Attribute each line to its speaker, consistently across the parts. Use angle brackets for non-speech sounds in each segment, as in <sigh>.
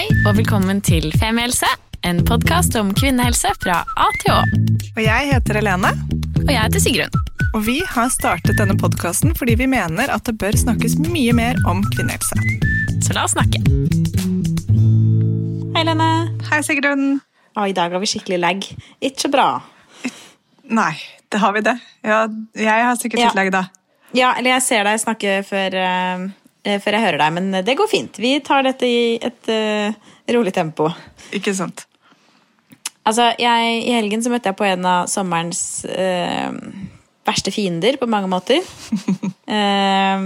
Speaker 1: Hei og velkommen til Femihelse, en podkast om kvinnehelse fra A til Å.
Speaker 2: Og jeg heter Helene,
Speaker 1: Og jeg heter Sigrun.
Speaker 2: og vi har startet denne podkasten fordi vi mener at det bør snakkes mye mer om kvinnehelse.
Speaker 1: Så la oss snakke.
Speaker 3: Hei, Helene.
Speaker 2: Hei, Sigrun.
Speaker 3: Og I dag har vi skikkelig lag. Ikke bra.
Speaker 2: Nei, det har vi det. Ja, jeg har sikkert
Speaker 3: Ja.
Speaker 2: litt lag da.
Speaker 3: Ja, eller jeg ser deg snakke før, eh, før jeg hører deg, men det går fint. Vi tar dette i et uh, rolig tempo.
Speaker 2: Ikke sant?
Speaker 3: Altså, jeg, I helgen så møtte jeg på en av sommerens uh, verste fiender på mange måter. uh,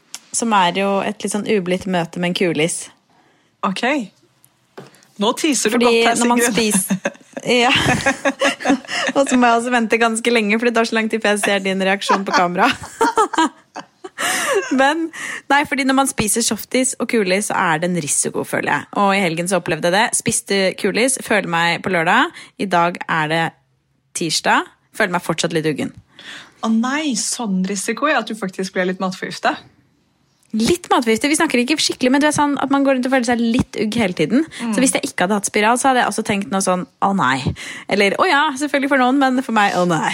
Speaker 3: <laughs> som er jo et litt sånn ublidt møte med en kulis.
Speaker 2: Ok. Nå teaser du
Speaker 3: Fordi
Speaker 2: godt her,
Speaker 3: når man spiser <laughs> Ja. Og så må jeg også vente ganske lenge, for det tar så lang tid før jeg ser din reaksjon på kamera. <laughs> <laughs> Men nei, fordi når man spiser softis og kulis, så er det en risiko, føler jeg. Og i helgen så opplevde jeg det. Spiste kulis, føler meg på lørdag. I dag er det tirsdag. Føler meg fortsatt litt uggen.
Speaker 2: Å nei, sånn risiko er at du faktisk ble litt matforgifta.
Speaker 3: Litt matforgifte. Vi snakker ikke skikkelig, men det er sånn at man går rundt og føler seg litt ugg hele tiden. Så hvis jeg ikke hadde hatt spiral, så hadde jeg også tenkt noe sånn å nei. Eller å ja, selvfølgelig for noen, men for meg å nei.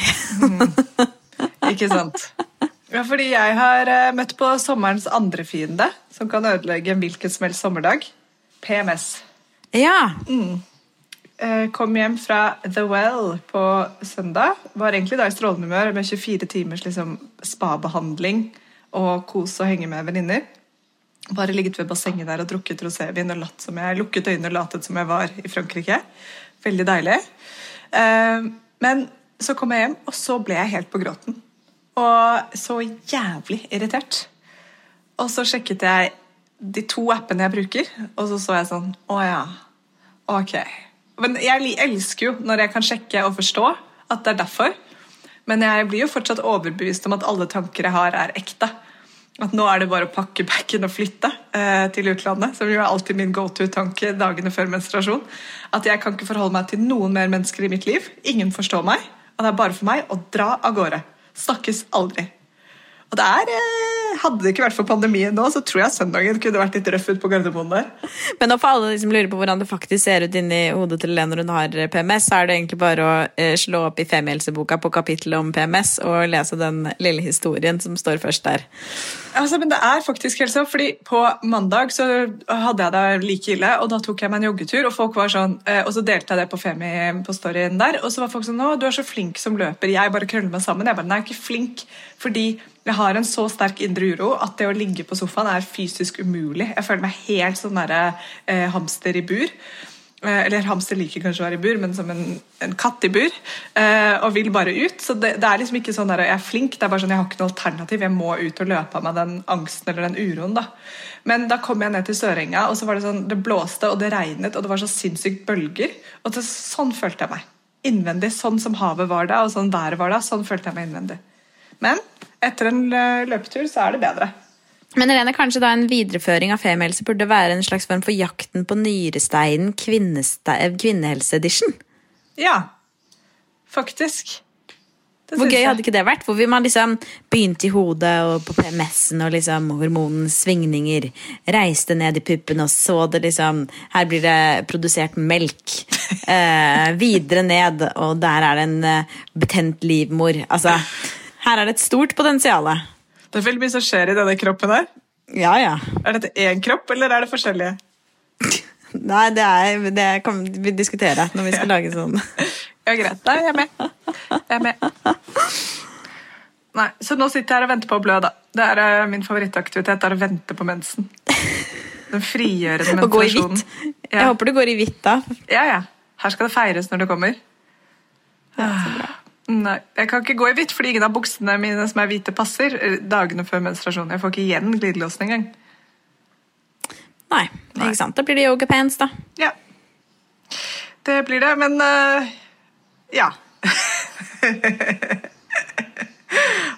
Speaker 2: Ikke sant? <laughs> Ja, fordi jeg har eh, møtt på sommerens andre fiende, som kan ødelegge en hvilken som helst sommerdag. PMS.
Speaker 3: Ja.
Speaker 2: Mm. Kom hjem fra The Well på søndag. Var egentlig da i strålende humør med 24 timers liksom, spa-behandling og kos og henge med venninner. Bare ligget ved bassenget der og drukket rosévin og latt som jeg lukket øynene og latet som jeg var i Frankrike. Veldig deilig. Eh, Men så kom jeg hjem, og så ble jeg helt på gråten. Og så jævlig irritert. Og så sjekket jeg de to appene jeg bruker, og så så jeg sånn Å ja. Ok. Men jeg elsker jo når jeg kan sjekke og forstå at det er derfor. Men jeg blir jo fortsatt overbevist om at alle tanker jeg har, er ekte. At nå er det bare å pakke bagen og flytte eh, til utlandet. Som jo er alltid min go to-tanke dagene før menstruasjon. At jeg kan ikke forholde meg til noen mer mennesker i mitt liv. Ingen forstår meg. Og det er bare for meg å dra av gårde. Snakkes aldri. Og det er, eh, Hadde det ikke vært for pandemien nå, så tror jeg søndagen kunne vært litt røff ut på Gardermoen der.
Speaker 3: Men nå for alle de som lurer på hvordan det faktisk ser ut inni hodet til Helene når hun har PMS, så er det egentlig bare å eh, slå opp i Femihelseboka på kapittelet om PMS og lese den lille historien som står først der.
Speaker 2: Altså, men det er faktisk helt sånn, fordi På mandag så hadde jeg det like ille, og da tok jeg meg en joggetur. Og folk var sånn, eh, og så delte jeg det på Femi på storyen der, og så var folk sånn 'Å, du er så flink som løper.' Jeg bare krøller meg sammen. Jeg bare, Nei, jeg er ikke flink, fordi jeg har en så sterk indre uro at det å ligge på sofaen er fysisk umulig. Jeg føler meg helt sånn derre eh, hamster i bur. Eh, Eller hamster liker kanskje å være i bur, men som en, en katt i bur. Eh, og vil bare ut. Så det, det er liksom ikke sånn der jeg er flink, det er bare sånn jeg har ikke noe alternativ. Jeg må ut og løpe av meg den angsten eller den uroen. da. Men da kom jeg ned til Sørenga, og så var det sånn, det blåste og det regnet, og det var så sinnssykt bølger. Og så, sånn følte jeg meg. Innvendig. Sånn som havet var da, og sånn været var da. Sånn følte jeg meg innvendig. Men etter en eh, løpetur så er det bedre.
Speaker 3: Men Helene, kanskje da en videreføring av Femihelse burde være en slags form for jakten på nyresteinen eh, kvinnehelse-edition?
Speaker 2: Ja. Faktisk.
Speaker 3: Hvor gøy hadde ikke det vært? Hvor man liksom begynte i hodet og på PMS-en og liksom hormonens svingninger. Reiste ned i puppen og så det liksom Her blir det produsert melk. Eh, videre ned, og der er det en eh, betent livmor. Altså, her er det et stort potensial.
Speaker 2: Det er veldig mye som skjer i denne kroppen her.
Speaker 3: Ja, ja.
Speaker 2: Er dette én kropp, eller er det forskjellige? <laughs>
Speaker 3: Nei, det, er, det kan vi diskutere når vi skal lage sånn. <laughs>
Speaker 2: Ja, greit. Nei, jeg er med. Jeg er med. Nei, Så nå sitter jeg her og venter på å blø, da. Det er eh, Min favorittaktivitet er å vente på mensen. Den frigjørende <laughs>
Speaker 3: Og gå i hvitt.
Speaker 2: Ja.
Speaker 3: Jeg håper du går i hvitt da.
Speaker 2: ja, ja. Her skal det feires når det kommer. Nei, Jeg kan ikke gå i hvitt, fordi ingen av buksene mine som er hvite, passer dagene før menstruasjon. Jeg får ikke igjen glidelåsen engang.
Speaker 3: Nei, ikke sant. Da blir det yogapants, da.
Speaker 2: Ja. Det blir det, men uh, ja. <laughs>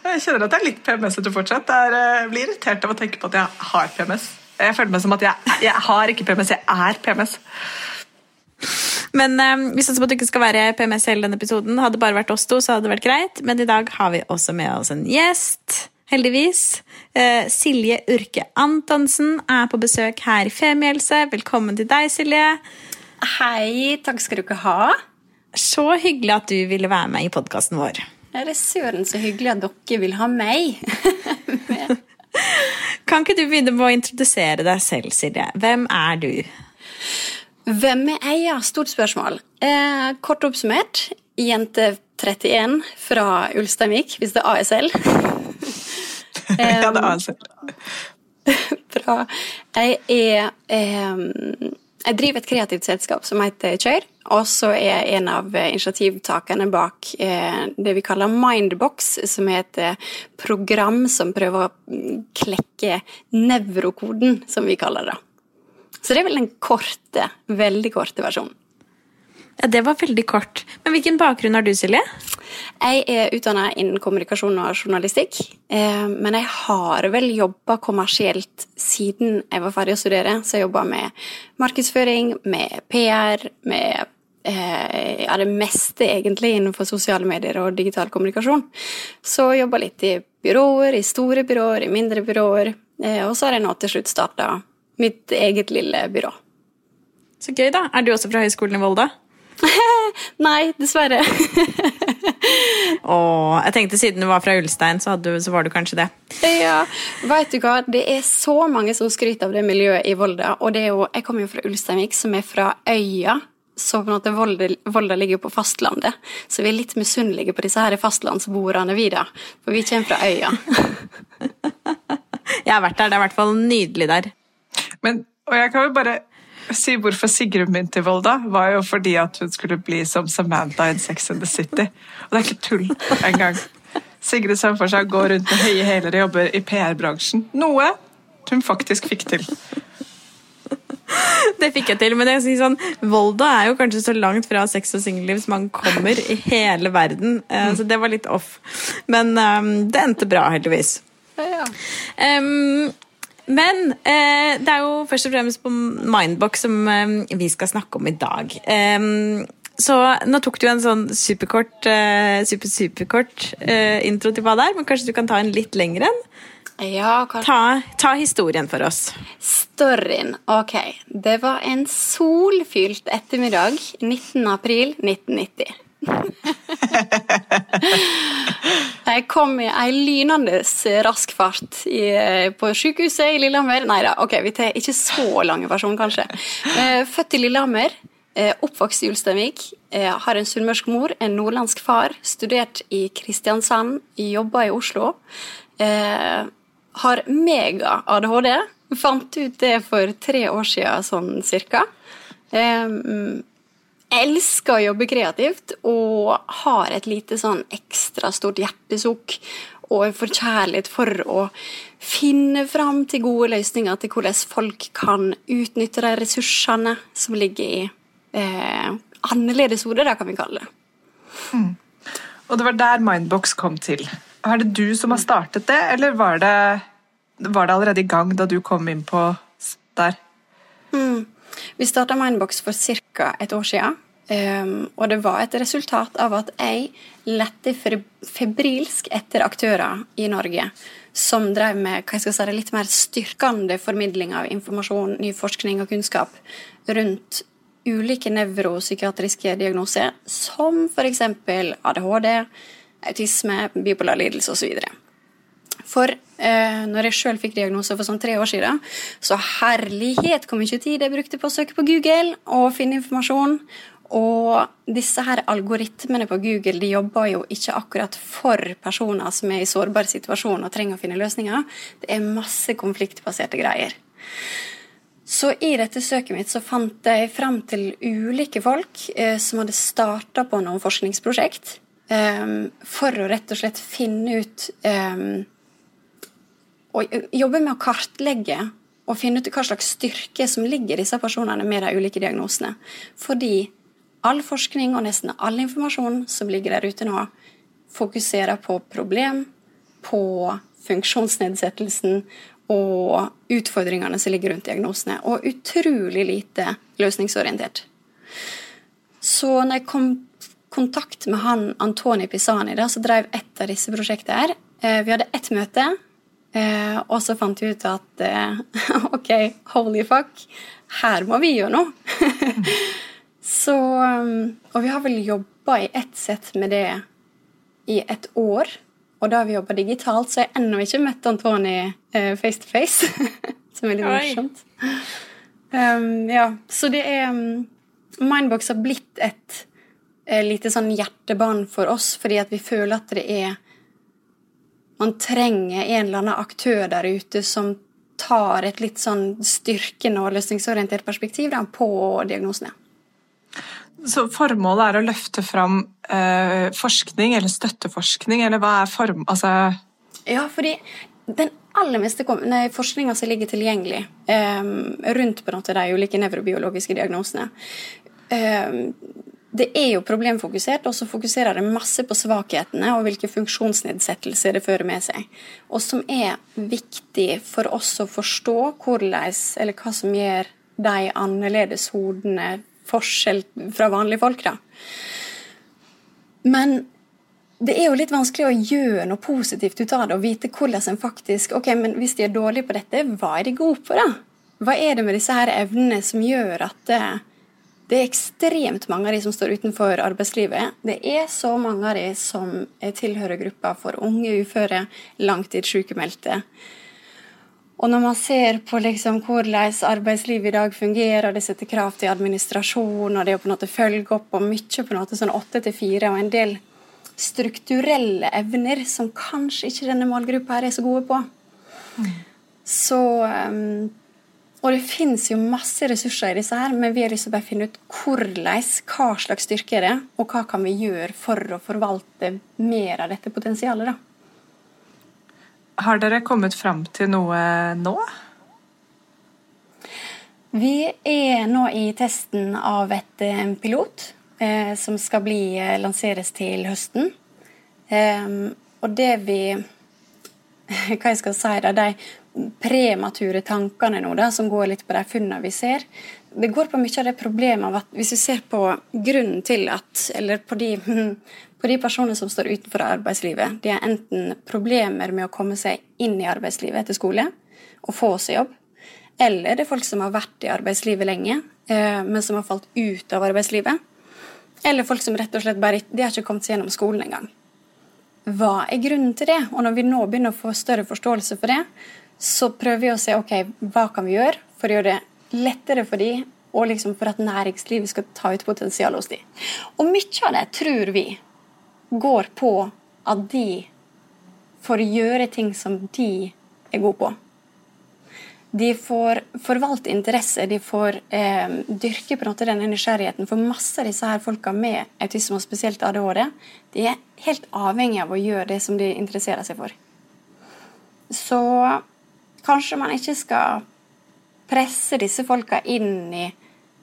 Speaker 2: jeg kjenner at jeg er litt PMS-ete fortsatt. Jeg eh, blir irritert av å tenke på at jeg har PMS. Jeg føler meg som at jeg, jeg har ikke PMS, jeg er PMS.
Speaker 3: Men eh, vi satser på at det ikke skal være PMS hele denne episoden. Hadde det bare vært oss to, så hadde det vært greit. Men i dag har vi også med oss en gjest. heldigvis. Eh, Silje Urke Antonsen er på besøk her i Femihelse. Velkommen til deg, Silje.
Speaker 4: Hei, takk skal du ikke ha.
Speaker 3: Så hyggelig at du ville være med i podkasten vår.
Speaker 4: Det er søren så hyggelig at dere vil ha meg. <laughs>
Speaker 3: kan ikke du begynne med å introdusere deg selv, Silje? Hvem er du?
Speaker 4: Hvem er? Ja, stort spørsmål. Eh, kort oppsummert, jente 31 fra Ulsteinvik, hvis det er ASL. <laughs>
Speaker 2: ja, det er ASL. <laughs>
Speaker 4: Bra. Jeg er eh, Jeg driver et kreativt selskap som heter Kjør. Og så er jeg en av initiativtakerne bak eh, det vi kaller Mindbox, som er et eh, program som prøver å klekke nevrokoden, som vi kaller det. Så det er vel den korte, veldig korte versjonen.
Speaker 3: Ja, Det var veldig kort. Men hvilken bakgrunn har du, Silje?
Speaker 4: Jeg er utdanna innen kommunikasjon og journalistikk. Eh, men jeg har vel jobba kommersielt siden jeg var ferdig å studere. Så jeg jobba med markedsføring, med PR, med eh, ja, det meste egentlig innenfor sosiale medier og digital kommunikasjon. Så jobba litt i byråer, i store byråer, i mindre byråer. Eh, og så har jeg nå til slutt starta mitt eget lille byrå.
Speaker 3: Så gøy, da. Er du også fra Høgskolen i Volda? <laughs>
Speaker 4: Nei, dessverre. <laughs>
Speaker 3: Åh, jeg tenkte Siden du var fra Ulstein, så, du, så var du kanskje det.
Speaker 4: Ja, vet du hva? Det er så mange som skryter av det miljøet i Volda. Og det er jo, jeg kommer jo fra Ulsteinvik, som er fra øya. Så på en måte Volda, Volda ligger jo på fastlandet. Så vi er litt misunnelige på disse her fastlandsboerne, vi da. For vi kommer fra øya. <laughs>
Speaker 3: jeg har vært der. Det er i hvert fall nydelig der.
Speaker 2: Men, og jeg kan jo bare si hvorfor Sigrun min til Volda, var jo fordi at hun skulle bli som Samantha i Sex and the City. Og det er ikke tull engang. Sigrid så for seg å gå rundt med høye hæler og jobber i PR-bransjen. Noe hun faktisk fikk til. <laughs>
Speaker 3: Det fikk jeg til, men jeg sier sånn, Volda er jo kanskje så langt fra sex og singelliv som man kommer i hele verden. Eh, så det var litt off. Men um, det endte bra, heldigvis.
Speaker 4: Ja.
Speaker 3: Um, men eh, det er jo først og fremst på Mindbox som eh, vi skal snakke om i dag. Eh, så nå tok du en sånn superkort, uh, super, superkort uh, intro til hva det er, men kanskje du kan ta en litt lengre en?
Speaker 4: Ja.
Speaker 3: Ta, ta, historien for oss.
Speaker 4: Storyen. Ok. Det var en solfylt ettermiddag 19. april 1990. <laughs> jeg kom i ei lynende rask fart i, på sykehuset i Lillehammer. Nei da, ok, vi tar ikke så lang versjon, kanskje. Eh, født i Lillehammer, eh, oppvokst i Ulsteinvik. Eh, har en sunnmørsk mor, en nordlandsk far. Studert i Kristiansand, jobba i Oslo. Har mega-ADHD. Fant ut det for tre år siden, sånn cirka elsker å jobbe kreativt og har et lite sånn ekstra stort hjertesukk og en forkjærlighet for å finne fram til gode løsninger til hvordan folk kan utnytte de ressursene som ligger i eh, annerledes hoder, kan vi kalle det.
Speaker 2: Mm. Og det var der Mindbox kom til. Er det du som har startet det, eller var det, var det allerede i gang da du kom inn på der?
Speaker 4: Mm. Vi starta Mindbox for ca. et år siden. Um, og det var et resultat av at jeg lette febrilsk etter aktører i Norge som drev med hva jeg skal si, litt mer styrkende formidling av informasjon, ny forskning og kunnskap rundt ulike nevropsykiatriske diagnoser, som f.eks. ADHD, autisme, bipolar lidelse osv. For eh, når jeg sjøl fikk diagnose for sånn tre år siden, så herlighet hvor mye tid jeg brukte på å søke på Google og finne informasjon. Og disse her algoritmene på Google de jobber jo ikke akkurat for personer som er i sårbar situasjon og trenger å finne løsninger. Det er masse konfliktbaserte greier. Så i dette søket mitt så fant jeg frem til ulike folk eh, som hadde starta på noen forskningsprosjekt eh, for å rett og slett finne ut eh, Og jobbe med å kartlegge og finne ut hva slags styrke som ligger i disse personene med de ulike diagnosene. Fordi all forskning og nesten all informasjon som ligger der ute nå, fokuserer på problem, på funksjonsnedsettelsen og utfordringene som ligger rundt diagnosene, og utrolig lite løsningsorientert. Så når jeg kom i kontakt med han Antoni Pisani, da, som drev et av disse prosjektene, her, Eh, vi hadde ett møte, eh, og så fant vi ut at eh, <laughs> ok, holy fuck, her må vi gjøre noe. <laughs> så um, Og vi har vel jobba i ett sett med det i et år. Og da har vi jobba digitalt, så jeg har ennå ikke møtt Antoni eh, face to face. <laughs> som er litt morsomt. Um, ja, så det er um, Mindbox har blitt et eh, lite sånn hjertebarn for oss, fordi at vi føler at det er Man trenger en eller annen aktør der ute som tar et litt sånn styrkende og løsningsorientert perspektiv da, på diagnosene.
Speaker 2: Så formålet er å løfte fram eh, forskning, eller støtteforskning, eller hva er form... Altså
Speaker 4: Ja, fordi den aller meste forskninga som ligger tilgjengelig eh, rundt på de ulike nevrobiologiske diagnosene, eh, det er jo problemfokusert, og så fokuserer det masse på svakhetene og hvilke funksjonsnedsettelser det fører med seg. Og som er viktig for oss å forstå hvordan, eller hva som gjør de annerledes hodene forskjell fra vanlige folk. da. Men det er jo litt vanskelig å gjøre noe positivt ut av det og vite hvordan en faktisk Ok, men hvis de er dårlige på dette, hva er de gode på, da? Hva er det med disse her evnene som gjør at det, er ekstremt mange av de som står utenfor arbeidslivet. Det er så mange av de som tilhører gruppa for unge uføre, langtidssykemeldte. Og når man ser på liksom hvordan arbeidslivet i dag fungerer, det setter krav til administrasjon, og det å på en måte følge opp og mye på en måte sånn åtte til fire, og en del strukturelle evner som kanskje ikke denne målgruppa her er så gode på. Så um, Og det finnes jo masse ressurser i disse her, men vi har lyst til å bare finne ut hvordan, hva slags styrke er det, og hva kan vi gjøre for å forvalte mer av dette potensialet, da.
Speaker 2: Har dere kommet fram til noe nå?
Speaker 4: Vi er nå i testen av et eh, pilot eh, som skal bli, eh, lanseres til høsten. Eh, og det vi <laughs> Hva jeg skal si da, De premature tankene nå da, som går litt på de funnene vi ser, det går på mye av det problemet av at hvis vi ser på grunnen til at Eller på de, <laughs> på de personene som står utenfor arbeidslivet, de har enten problemer med å komme seg inn i arbeidslivet etter skole og få seg jobb, eller det er folk som har vært i arbeidslivet lenge, eh, men som har falt ut av arbeidslivet. Eller folk som rett og slett bare de har ikke kommet seg gjennom skolen engang. Hva er grunnen til det? Og når vi nå begynner å få større forståelse for det, så prøver vi å se ok, hva kan vi gjøre for å gjøre det lettere for de, og liksom for at næringslivet skal ta ut potensialet hos de. Og mye av det tror vi går på at de får gjøre ting som de er gode på. De får forvalte interesse, de får eh, dyrke på en måte denne nysgjerrigheten. For masse av disse her folka med autisme, og spesielt ADHD, de er helt avhengig av å gjøre det som de interesserer seg for. Så kanskje man ikke skal presse disse folka inn i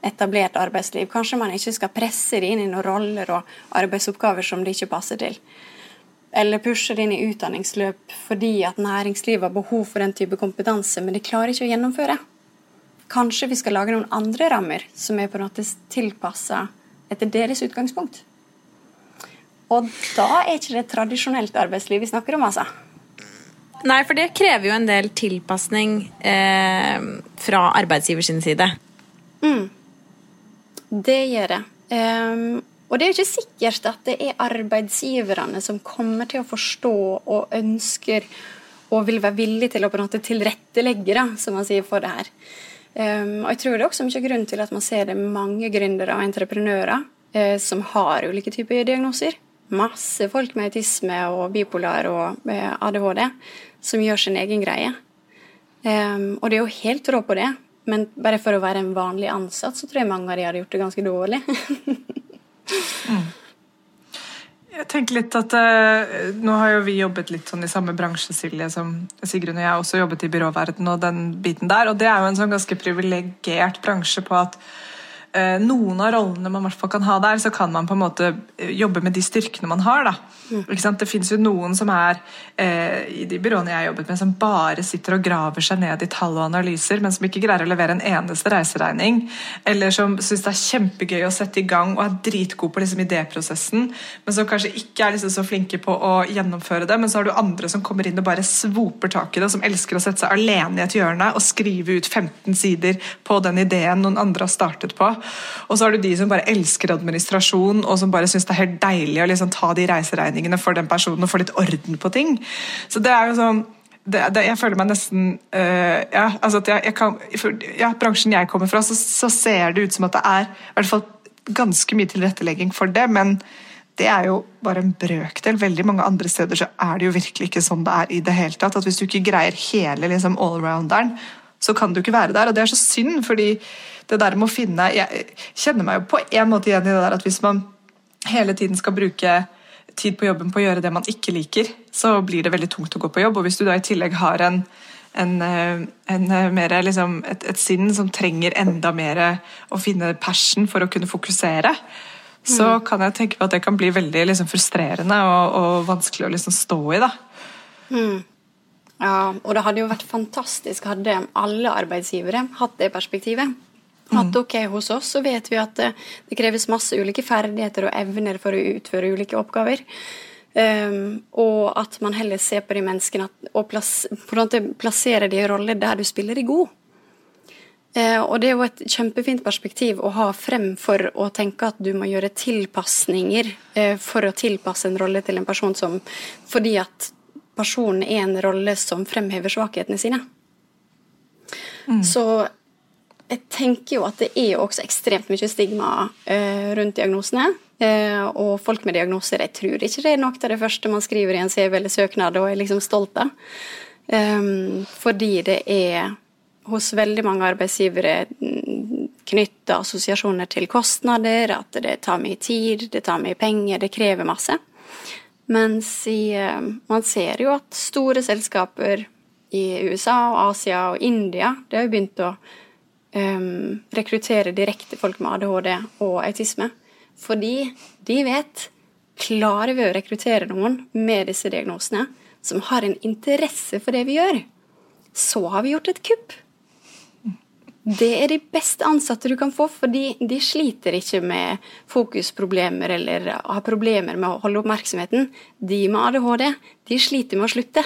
Speaker 4: etablert arbeidsliv. Kanskje man ikke skal presse dem inn i noen roller og arbeidsoppgaver som de ikke passer til eller pushe det inn i utdanningsløp fordi at næringslivet har behov for den type kompetanse, men de klarer ikke å gjennomføre. Kanskje vi skal lage noen andre rammer som er på en måte tilpassa etter deres utgangspunkt. Og da er ikke det tradisjonelt arbeidsliv vi snakker om, altså.
Speaker 3: Nei, for det krever jo en del tilpasning eh, fra arbeidsgivers side. side.
Speaker 4: Det gjør det. Um, og det er ikke sikkert at det er arbeidsgiverne som kommer til å forstå og ønsker og vil være villige til å på en måte tilrettelegge, da, som man sier, for det her. Um, og jeg tror det er også mye grunn til at man ser det mange gründere og entreprenører uh, som har ulike typer diagnoser. Masse folk med autisme og bipolar og eh, ADHD som gjør sin egen greie. Um, og det er jo helt rå på det, men bare for å være en vanlig ansatt, så tror jeg mange av de hadde gjort det ganske dårlig. <laughs>
Speaker 2: Jeg tenker litt at eh, Nå har jo vi jobbet litt sånn i samme bransje, Silje, som Sigrun og jeg også jobbet i byråverden og den biten der. Og det er jo en sånn ganske privilegert bransje på at noen av rollene man hvert kan ha der, så kan man på en måte eh, jobbe med de styrkene man har. sant? Det fins jo noen som er eh, i de byråene jeg har jobbet med, som bare sitter og graver seg ned i tall og analyser, men som ikke greier å levere en eneste reiseregning. Eller som syns det er kjempegøy å sette i gang og er dritgod på liksom, idéprosessen, men som kanskje ikke er liksom, så flinke på å gjennomføre det. Men så har du andre som kommer inn og bare svoper tak i det, som elsker å sette seg alene i et hjørne og skrive ut 15 sider på den ideen noen andre har startet på. Og så har du de som bare elsker administrasjon, og som bare syns det er helt deilig å liksom, ta de reiseregningene for den personen og få litt orden på ting. Så det er jo sånn det, det, jeg føler meg nesten uh, ja, altså jeg, jeg kan, for, ja, Bransjen jeg kommer fra, så, så, ser det ut som at det er i hvert fall ganske mye tilrettelegging for det, men det er jo bare en brøkdel. Veldig mange andre steder så er det jo virkelig ikke sånn det er i det hele tatt. At hvis du ikke greier hele liksom, allrounderen, så kan du ikke være der. Og det er så synd, fordi det der med å finne Jeg kjenner meg jo på en måte igjen i det der at hvis man hele tiden skal bruke tid på jobben på å gjøre det man ikke liker, så blir det veldig tungt å gå på jobb. Og hvis du da i tillegg har en, en, eh, en eh, mer, liksom, et, et, sinn som trenger enda mer å finne passion for å kunne fokusere, så mm. kan jeg tenke på at det kan bli veldig liksom, frustrerende og, og, vanskelig å liksom, stå i. da.
Speaker 4: Mm. Ja, og det hadde jo vært fantastisk hadde alle arbeidsgivere hatt det perspektivet. At ok, hos oss så vet vi at det, det kreves masse ulike ferdigheter og evner for å utføre ulike oppgaver. Um, og at man heller ser på de menneskene og plass, plasserer de i roller der du spiller de god. Uh, og det er jo et kjempefint perspektiv å ha fremfor å tenke at du må gjøre tilpasninger uh, for å tilpasse en rolle til en person som Fordi at personen er en rolle som fremhever svakhetene sine. Mm. Så jeg tenker jo at det er jo også ekstremt mye stigma eh, rundt diagnosene. Eh, og folk med diagnoser, jeg tror ikke det er noe av det første man skriver i en CV eller søknad og er liksom stolt av. Um, fordi det er hos veldig mange arbeidsgivere knytta assosiasjoner til kostnader, at det tar mye tid, det tar mye penger, det krever masse. Mens i, uh, man ser jo at store selskaper i USA og Asia og India det har jo begynt å um, rekruttere direkte folk med ADHD og autisme. Fordi de vet Klarer vi å rekruttere noen med disse diagnosene som har en interesse for det vi gjør, så har vi gjort et kupp. Det er de beste ansatte du kan få, fordi de sliter ikke med fokusproblemer eller har problemer med å holde oppmerksomheten. De med ADHD de sliter med å slutte.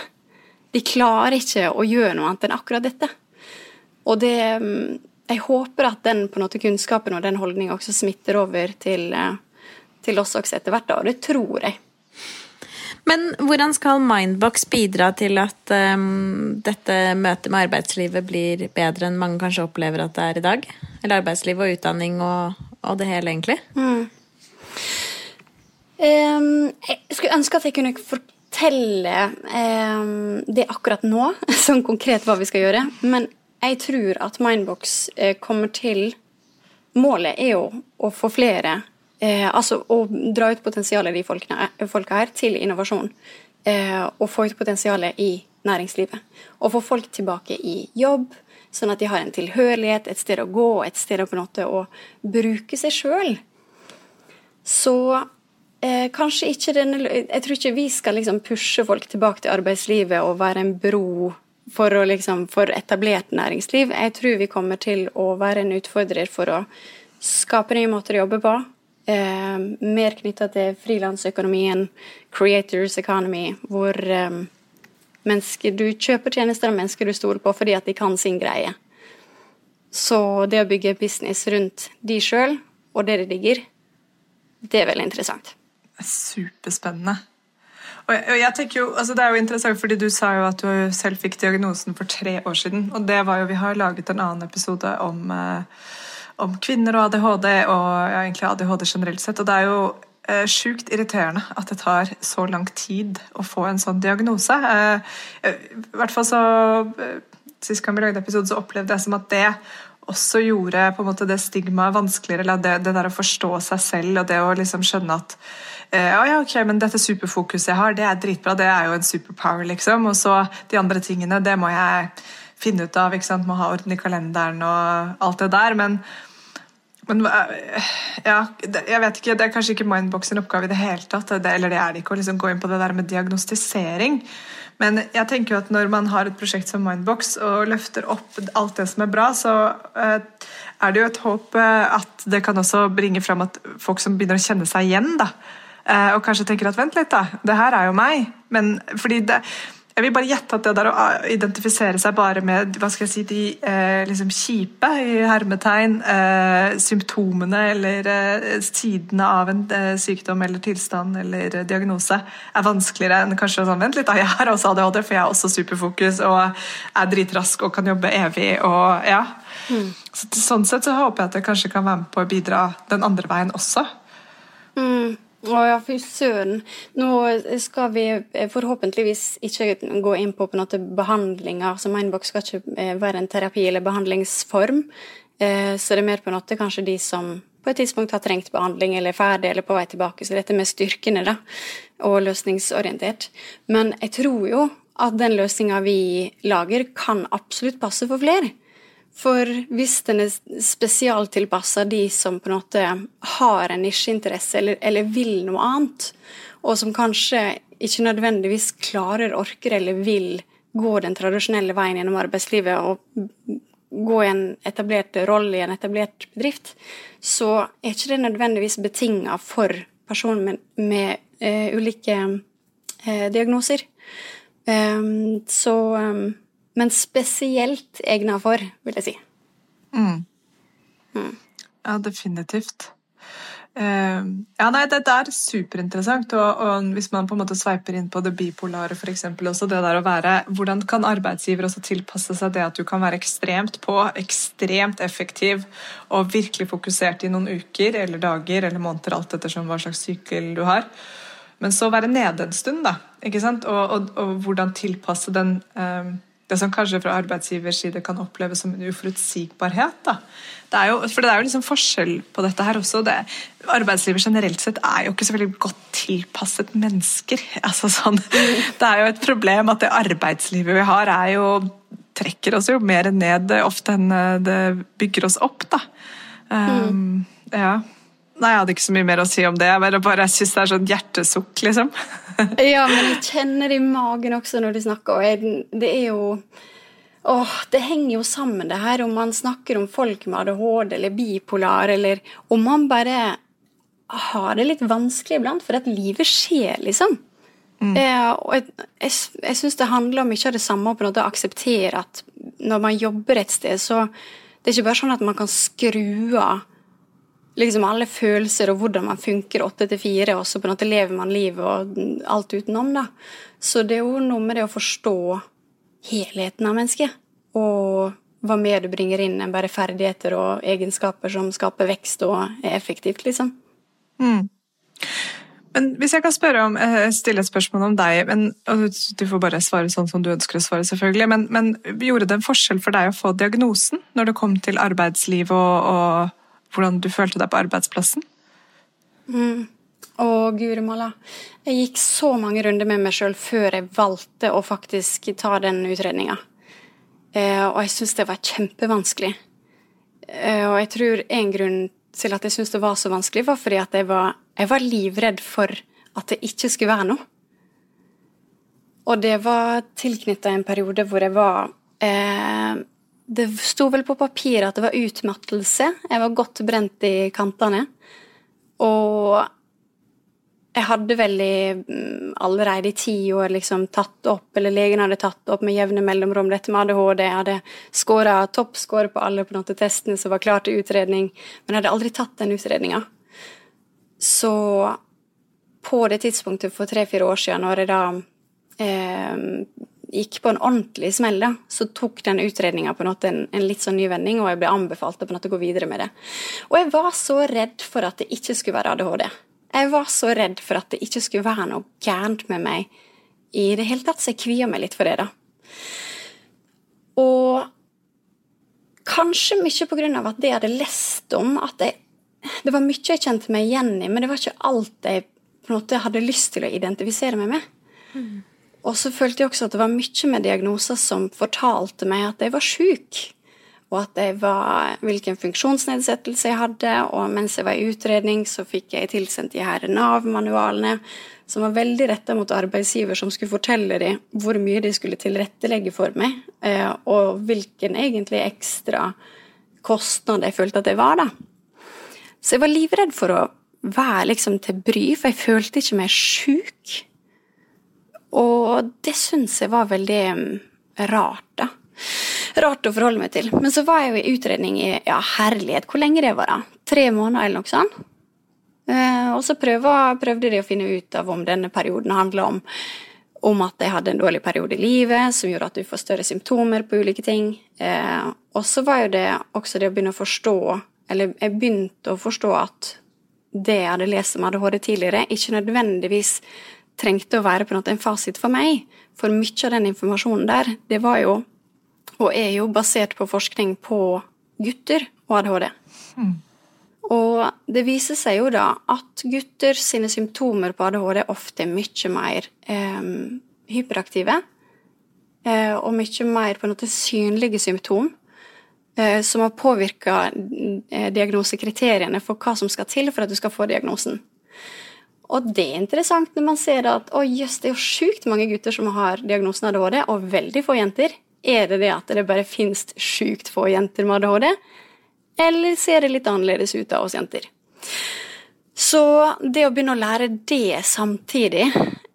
Speaker 4: De klarer ikke å gjøre noe annet enn akkurat dette. Og det, jeg håper at den på en måte kunnskapen og den holdninga også smitter over til, eh, til, oss også etter hvert, og det tror jeg.
Speaker 3: Men hvordan skal Mindbox bidra til at um, dette møtet med arbeidslivet blir bedre enn mange kanskje opplever at det er i dag? Eller arbeidsliv og utdanning og, og det hele, egentlig? Mm.
Speaker 4: Um, jeg skulle ønske at jeg kunne fortelle um, det akkurat nå, <laughs> sånn konkret hva vi skal gjøre. Men jeg tror at Mindbox eh, kommer til Målet er jo å få flere eh, Altså å dra ut potensialet de folkene, folka her til innovasjon. Eh, og få ut potensialet i næringslivet. Og få folk tilbake i jobb, sånn at de har en tilhørighet, et sted å gå, et sted å på en måte å bruke seg sjøl. Så eh, kanskje ikke denne Jeg tror ikke vi skal liksom pushe folk tilbake til arbeidslivet og være en bro for, liksom, for etablert næringsliv. Jeg tror vi kommer til å være en utfordrer for å skape nye måter å jobbe på. Eh, mer knytta til frilansøkonomien, creators economy, hvor eh, mennesker, du kjøper tjenester av mennesker du stoler på fordi at de kan sin greie. Så det å bygge business rundt de sjøl, og det de digger, det er veldig interessant.
Speaker 2: Superspennende. Og jeg tenker jo, altså Det er jo interessant, fordi du sa jo at du selv fikk diagnosen for tre år siden. Og det var jo, Vi har laget en annen episode om, eh, om kvinner og ADHD, og ja, egentlig ADHD generelt sett. Og det er jo eh, sjukt irriterende at det tar så lang tid å få en sånn diagnose. Eh, I hvert fall så eh, Sist gang vi lagde episode, så opplevde jeg som at det også gjorde på en måte det stigmaet vanskeligere. eller det, det, der å forstå seg selv og det å liksom skjønne at Eh, ja, ja, ok, men dette superfokuset jeg har, det er dritbra. Det er jo en superpower, liksom. Og så de andre tingene, det må jeg finne ut av. ikke sant, Må ha orden i kalenderen og alt det der. Men Men ja, jeg vet ikke, Det er kanskje ikke Mindbox sin oppgave i det hele tatt, det, eller det er det ikke, å liksom gå inn på det der med diagnostisering. Men jeg tenker jo at når man har et prosjekt som Mindbox og løfter opp alt det som er bra, så uh, er det jo et håp uh, at det kan også bringe fram at folk som begynner å kjenne seg igjen, da, uh, og kanskje tenker at vent litt, da, det her er jo meg. Men fordi det jeg vil bare gjette at det der å identifisere seg bare med hva skal jeg si, de eh, liksom kjipe i hermetegn, eh, symptomene eller eh, sidene av en eh, sykdom eller tilstand eller eh, diagnose, er vanskeligere enn kanskje sånn Vent litt, da, jeg har også ADHD, for jeg har også superfokus og er dritrask og kan jobbe evig. og ja. Mm. Så, sånn sett så håper jeg at jeg kanskje kan være med på å bidra den andre veien også.
Speaker 4: Mm. Å ja, fy søren. Nå skal vi forhåpentligvis ikke gå inn på, på behandlinger. Altså Mindbox skal ikke eh, være en terapi eller behandlingsform. Eh, så det er mer på en måte kanskje de som på et tidspunkt har trengt behandling eller er ferdig eller på vei tilbake. Så dette med styrkene da, og løsningsorientert. Men jeg tror jo at den løsninga vi lager, kan absolutt passe for flere. For hvis den er spesialtilpassa de som på en måte har en nisjeinteresse eller, eller, vil noe annet, og som kanskje ikke nødvendigvis klarer, orker eller vil gå den tradisjonelle veien gjennom arbeidslivet og gå i en etablert rolle i en etablert bedrift, så er ikke det nødvendigvis betinga for personer med, med uh, ulike uh, diagnoser. Um, så um, men spesielt egna for, vil jeg si.
Speaker 2: Mm. Mm. Ja, definitivt. Uh, ja, nei, Dette er superinteressant. Og, og, hvis man på en måte sveiper inn på det bipolare eksempel, også, det der å være, Hvordan kan arbeidsgiver også tilpasse seg det at du kan være ekstremt på, ekstremt effektiv og virkelig fokusert i noen uker eller dager eller måneder, alt ettersom hva slags sykkel du har. Men så være nede en stund, da. ikke sant? Og, og, og hvordan tilpasse den um, det som kanskje fra arbeidsgivers side kan oppleves som en uforutsigbarhet. Da. Det er jo, for det er jo liksom forskjell på dette her også. Det, arbeidslivet generelt sett er jo ikke så veldig godt tilpasset mennesker. <laughs> Altså sånn, det er jo et problem at det arbeidslivet vi har, er jo, trekker oss jo mer ned ofte enn det bygger oss opp. Da. Um, ja. Nei, Jeg hadde ikke så mye mer å si om det. Jeg bare syns det er sånn hjertesukk, liksom. <laughs>
Speaker 4: ja, men jeg kjenner det i magen også når du snakker, og jeg, det er jo Åh, Det henger jo sammen, det her, om man snakker om folk med ADHD eller bipolar, eller om man bare har det litt vanskelig iblant, for at livet skjer, liksom. Mm. Eh, og jeg, jeg, jeg syns det handler om mye av det samme, på en måte å akseptere at når man jobber et sted, så det er ikke bare sånn at man kan skru av liksom alle følelser og hvordan man funker åtte til fire, og så på en måte lever man livet og alt utenom, da. Så det er jo noe med det å forstå helheten av mennesket, og hva mer du bringer inn enn bare ferdigheter og egenskaper som skaper vekst og er effektivt, liksom.
Speaker 2: Mm. Men hvis jeg kan spørre om, eh, stille et spørsmål om deg, men, og du får bare svare sånn som du ønsker å svare, selvfølgelig, men, men gjorde det en forskjell for deg å få diagnosen når det kom til arbeidsliv og, og hvordan du følte deg på arbeidsplassen?
Speaker 4: Mm. Å, guri malla. Jeg gikk så mange runder med meg sjøl før jeg valgte å faktisk ta den utredninga. Eh, og jeg syns det var kjempevanskelig. Eh, og jeg tror en grunn til at jeg syntes det var så vanskelig, var fordi at jeg var, jeg var livredd for at det ikke skulle være noe. Og det var tilknytta en periode hvor jeg var eh, det sto vel på papiret at det var utmattelse. Jeg var godt brent i kantene. Og jeg hadde vel mm, allerede i ti år liksom tatt opp, eller legen hadde tatt opp med jevne mellomrom dette med ADHD. Jeg hadde skåra toppscore på alle på testene som var klar til utredning, men jeg hadde aldri tatt den utredninga. Så på det tidspunktet for tre-fire år siden, når jeg da eh, gikk på en ordentlig smell, da, så tok den utredninga en, en, en, litt sånn ny vending, og jeg ble anbefalt å på en måte gå videre med det. Og jeg var så redd for at det ikke skulle være ADHD. Jeg var så redd for at det ikke skulle være noe gærent med meg i det hele tatt, så jeg kvia meg litt for det, da. Og kanskje mye på grunn av at det jeg hadde lest om, at jeg Det var mye jeg kjente meg igjen i, men det var ikke alt jeg på en måte hadde lyst til å identifisere meg med. Mm. Og så følte jeg også at det var mye med diagnoser som fortalte meg at jeg var sjuk. og at jeg var, hvilken funksjonsnedsettelse jeg hadde. Og mens jeg var i utredning, så fikk jeg tilsendt de her Nav-manualene, som var veldig retta mot arbeidsgiver, som skulle fortelle dem hvor mye de skulle tilrettelegge for meg, eh, og hvilken egentlig ekstra kostnad jeg følte at jeg var, da. Så jeg var livredd for å være liksom til bry, for jeg følte ikke meg sjuk. Og det syns jeg var veldig mm, rart, da rart å forholde meg til. Men så var jeg jo i utredning i ja, herlighet, hvor lenge det var, da? Tre måneder eller noe sånt. Eh, og så prøvde, de å finne ut av om denne perioden handla om, om at jeg hadde en dårlig periode i livet som gjorde at du får større symptomer på ulike ting. Eh, og så var jo det også det å begynne å forstå, eller jeg begynte å forstå at det jeg hadde lest om ADHD tidligere, ikke nødvendigvis trengte å være på en måte en fasit for meg. For mye av den informasjonen der, det var jo og er jo basert på forskning på gutter og ADHD. Mm. Og det viser seg jo da at gutter sine symptomer på ADHD ofte er mye mer eh, hyperaktive. Eh, og mye mer på en måte synlige symptom. Eh, som har påvirka eh, diagnosekriteriene for hva som skal til for at du skal få diagnosen. Og det er interessant når man ser at å jøss, det er jo sjukt mange gutter som har diagnosen ADHD, og veldig få jenter. Er det det at det bare finnes sjukt få jenter med ADHD, eller ser det litt annerledes ut av oss jenter? Så det å begynne å lære det samtidig,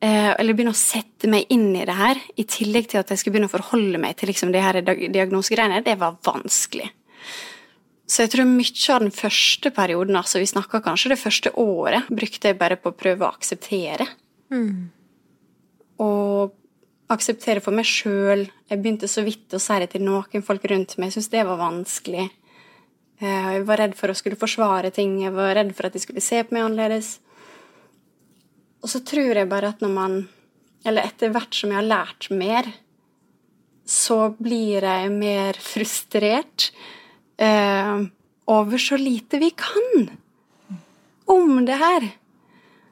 Speaker 4: eh, eller begynne å sette meg inn i det her, i tillegg til at jeg skulle begynne å forholde meg til liksom de her diagnosegreiene, det var vanskelig. Så jeg tror mye av den første perioden, altså vi snakka kanskje det første året, brukte jeg bare på å prøve å akseptere. Mm. Og akseptere for meg sjøl. Jeg begynte så vidt å si det til noen folk rundt meg. Jeg syntes det var vanskelig. Eh, jeg var redd for å skulle forsvare ting. Jeg var redd for at de skulle se på meg annerledes. Og så tror jeg bare at når man Eller etter hvert som jeg har lært mer, så blir jeg mer frustrert eh, over så lite vi kan om det her.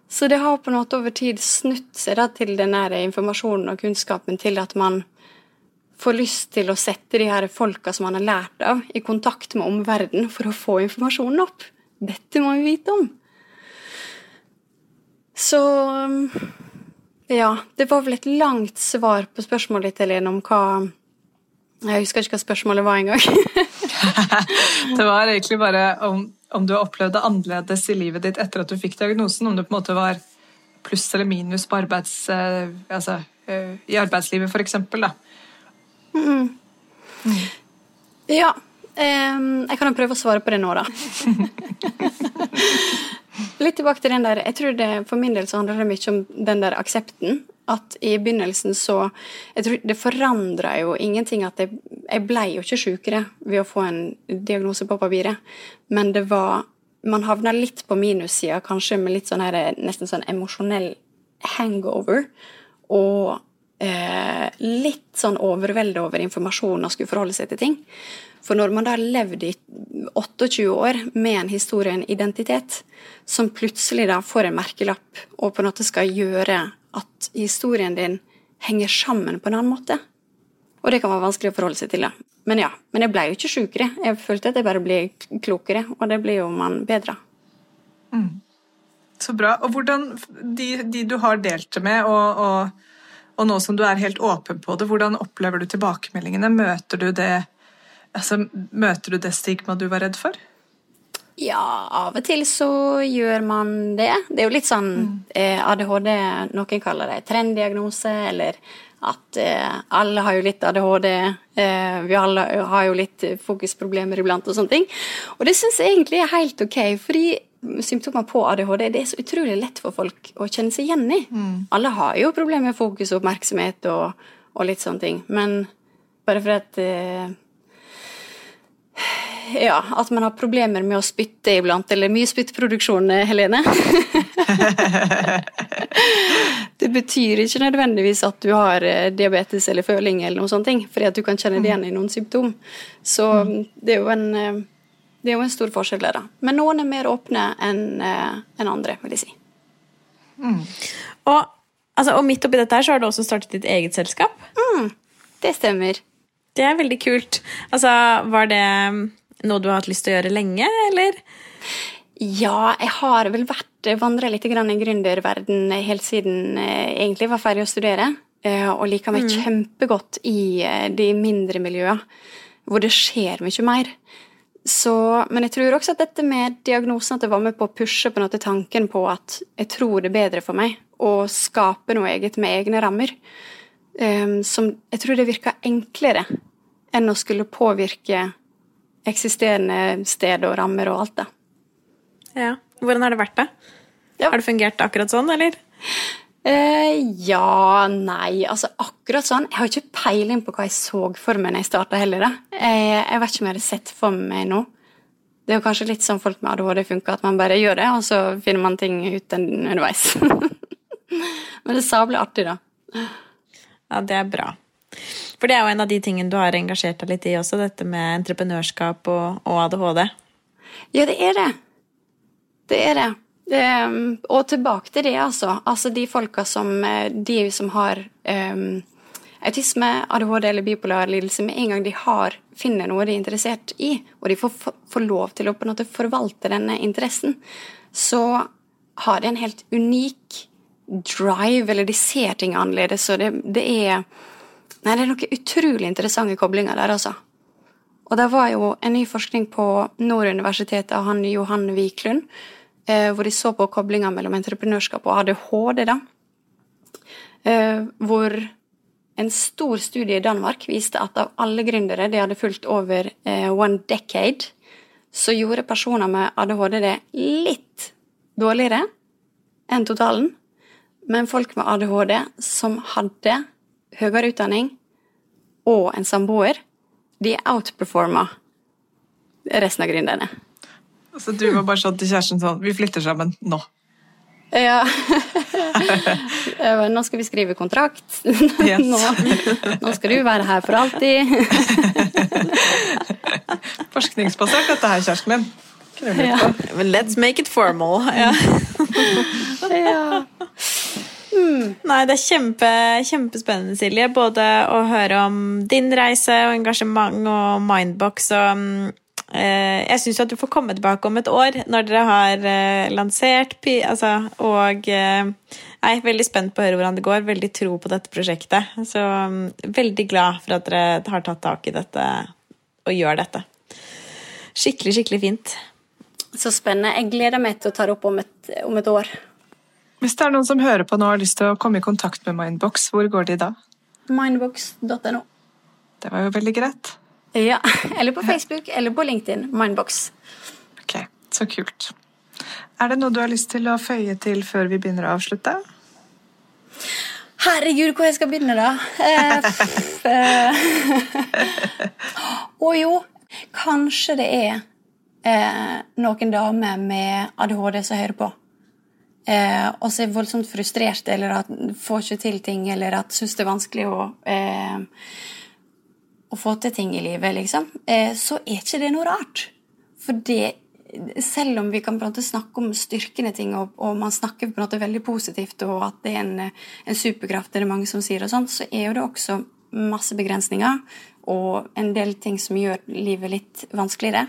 Speaker 4: Så det har på en måte over tid snutt seg da, til den informasjonen og kunnskapen til at man får lyst til å sette de her folka som man har lært av, i kontakt med omverdenen for å få informasjonen opp. Dette må vi vite om. Så ja, det var vel et langt svar på spørsmålet ditt, Helene, om hva Jeg husker ikke hva spørsmålet var engang. <laughs> <laughs>
Speaker 2: det var egentlig bare om om du har opplevd det annerledes i livet ditt etter at du fikk diagnosen. Om det på en måte var pluss eller minus på arbeids, eh, altså, eh, i arbeidslivet, f.eks. Mm.
Speaker 4: Mm. Ja. Um, jeg kan jo prøve å svare på det nå, da. <laughs> Litt tilbake til den der Jeg tror det for min del så handler det mye om den der aksepten at i begynnelsen så jeg tror Det forandra jo ingenting at jeg, jeg ble jo ikke sjukere ved å få en diagnose på papiret, men det var Man havna litt på minussida, kanskje med litt sånn her, nesten sånn emosjonell hangover. Og eh, litt sånn overvelde over informasjon og skulle forholde seg til ting. For når man da har levd i 28 år med en historie en identitet, som plutselig da får en merkelapp og på en måte skal gjøre at historien din henger sammen på en annen måte. Og det kan være vanskelig å forholde seg til. det. Men ja, men jeg ble jo ikke sjukere. Jeg følte at jeg bare ble klokere, og det blir jo man bedre.
Speaker 2: Mm. Så bra. Og hvordan de, de du har delt det med, og, og, og, nå som du er helt åpen på det, hvordan opplever du tilbakemeldingene? Møter du det, altså, møter du det stigma du var redd for?
Speaker 4: Ja, av og til så gjør man det. Det er jo litt sånn mm. eh, ADHD Noen kaller det trenddiagnose, eller at eh, alle har jo litt ADHD. Eh, vi alle har jo litt fokusproblemer iblant og sånne ting. Og det syns jeg egentlig er helt ok, fordi symptomer på ADHD det er så utrolig lett for folk å kjenne seg igjen i. Mm. Alle har jo problemer med fokus og oppmerksomhet og, og litt sånne ting. Men bare for at eh, ja, at man har problemer med å spytte iblant, eller mye spyttproduksjon, eh, Helene. <laughs> det betyr ikke nødvendigvis at du har eh, diabetes eller føling eller noen sånne ting. fordi at du kan kjenne det igjen i noen symptom. Så det er jo en, eh, det er jo en stor forskjell der, da. Men noen er mer åpne enn en andre, vil jeg si.
Speaker 3: Mm. Og, altså, og, midt oppi dette her så har du også startet ditt eget selskap?
Speaker 4: Mm, det stemmer.
Speaker 3: Det er veldig kult. Altså, var det noe du har hatt lyst til å gjøre lenge, eller?
Speaker 4: Ja, jeg har vel vært vandra litt grann i gründerverden helt siden jeg egentlig var ferdig å studere. eh, Og liker meg kjempegodt i eh, de mindre miljøene, hvor det skjer mye mer. Så, men jeg tror også at dette med diagnosen at det var med på å pushe på noe til tanken på at jeg tror det er bedre for meg å skape noe eget med egne rammer. Eh, som jeg tror det virker enklere enn å skulle påvirke eksisterende sted og rammer og alt, da.
Speaker 3: Ja. Hvordan har det vært, da?
Speaker 4: Ja.
Speaker 3: Har det fungert akkurat sånn, eller?
Speaker 4: Eh, ja, nei, altså akkurat sånn. Jeg har ikke peiling på hva jeg så for meg når jeg starta heller. da. Jeg, jeg vet ikke om jeg hadde sett for meg nå. Det er jo kanskje litt sånn folk med ADHD funker, at man bare gjør det, og så finner man ting ut underveis. <laughs> Men det er sabelig artig, da.
Speaker 3: Ja, det er bra. For det er jo en av de tingene du har engasjert deg litt i også, dette med entreprenørskap og, og ADHD.
Speaker 4: Ja, det er det. Det er det. det um, og tilbake til det, altså. Altså de folka som eh, De som har um, autisme, ADHD eller bipolar lidelse, med en gang de har, finner noe de er interessert i, og de får- får lov til å på en måte forvalte denne interessen, så har de en helt unik drive, eller de ser ting annerledes, Så det, det er Nei, det er noen utrolig interessante koblinger der, altså. Og det var jo en ny forskning på Nord universitet av han Johan Wiklund, eh, hvor de så på koblinga mellom entreprenørskap og ADHD, da. Eh, hvor en stor studie i Danmark viste at av alle gründere de hadde fulgt over eh, one decade, så gjorde personer med ADHD det litt dårligere enn totalen. Men folk med ADHD som hadde høyere utdanning og en samboer, de outperforma resten av gründerne.
Speaker 2: Så du var bare sånn til kjæresten sånn Vi flytter sammen nå.
Speaker 4: Ja. <laughs> Nå skal vi skrive kontrakt. <laughs>
Speaker 2: Yes.
Speaker 4: Nå, nå skal du være her for alltid. <laughs>
Speaker 2: Forskningsbasert, dette her, kjæresten min.
Speaker 4: Ja.
Speaker 3: let's make it formal. Ja.
Speaker 4: Ja.
Speaker 3: Nei, det er kjempe, kjempespennende, Silje. Både å høre om din reise og engasjement og Mindbox og mm, eh, Jeg syns at du får komme tilbake om et år når dere har eh, lansert altså, og eh, jeg er veldig spent på å høre hvordan det går. Veldig tro på dette prosjektet. Så mm, veldig glad for at dere har tatt tak i dette og gjør dette. Skikkelig, skikkelig fint.
Speaker 4: Så spennende. Jeg gleder meg til å ta det opp om et, om et år.
Speaker 2: Hvis det er noen som hører på nå og har lyst til å komme i kontakt med Mindbox, hvor går de da?
Speaker 4: Mindbox.no.
Speaker 2: Det var jo veldig greit.
Speaker 4: Ja. <laughs> Eller på Facebook eller på LinkedIn. Mindbox.
Speaker 2: Ok, så kult. Er det noe du har lyst til å føye til før vi begynner å avslutte?
Speaker 4: Herregud, hvor jeg skal begynne, da? Eh, <laughs> eh. Å jo, kanskje det er eh, noen damer med ADHD som hører på. Eh, og så er voldsomt frustrert eller at får ikke til ting, eller at syns det er vanskelig å, eh, å få til ting i livet, liksom. Eh, så er ikke det noe rart. For det selv om vi kan snakke om styrkende ting, og, og man snakker veldig positivt, og at det er en, en superkraft, det er mange som sier, og sånt, så er jo det også masse begrensninger og en del ting som gjør livet litt vanskeligere.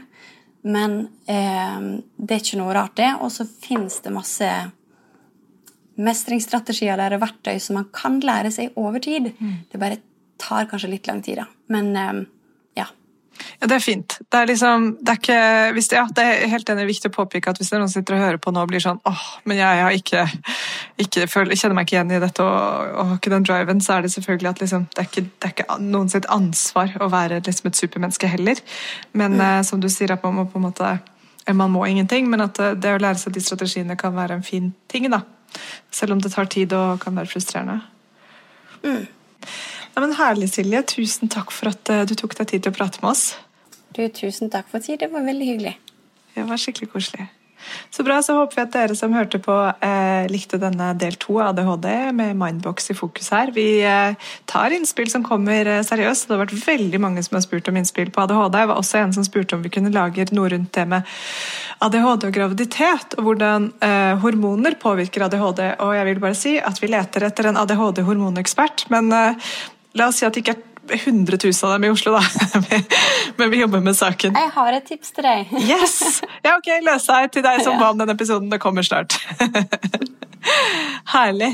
Speaker 4: Men eh, det er ikke noe rart, det. Og så finnes det masse mestringsstrategier eller verktøy som man kan lære seg over tid. Det bare tar kanskje litt lang tid, da. Men eh, ja.
Speaker 2: Ja, Det er fint. Det er liksom, det er ikke, hvis det, ja, det er helt enig viktig å påpeke at hvis det er noen som sitter og hører på nå og blir sånn åh, men jeg, har ikke, ikke føler, kjenner meg ikke igjen i dette og, og har ikke den driven, så er det selvfølgelig at liksom, det, er ikke, det er ikke noen sitt ansvar å være liksom et supermenneske heller. Men eh, som du sier, at man må på en måte man må ingenting, men at eh, det å lære seg de strategiene kan være en fin ting. da. Selv om det tar tid og kan være frustrerende. Ja, men Herlig, Silje. Tusen takk for at eh, du tok deg tid til å prate med oss.
Speaker 4: Du, tusen takk for tid. Det var veldig hyggelig.
Speaker 2: Det var skikkelig koselig. Så bra, så håper vi at dere som hørte på, eh, likte denne del to av ADHD med Mindbox i fokus her. Vi eh, tar innspill som kommer eh, seriøst. Det har vært veldig mange som har spurt om innspill på ADHD. Det var også en som spurte om vi kunne lage noe rundt det med ADHD og graviditet, og hvordan eh, hormoner påvirker ADHD. Og jeg vil bare si at vi leter etter en ADHD-hormonekspert, men eh, La oss si at det ikke er 100 000 av dem i Oslo, da. <laughs> Men vi jobber med saken.
Speaker 4: Jeg har et tips til deg. <laughs>
Speaker 2: Yes! Ja, ok, løs deg til deg som ba om den episoden. Det kommer snart. <laughs> Herlig.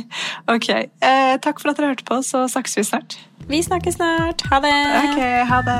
Speaker 2: Ok. Eh, takk for at dere hørte på, så snakkes vi snart.
Speaker 3: Vi snakkes snart. Ha det.
Speaker 2: Ok, ha det.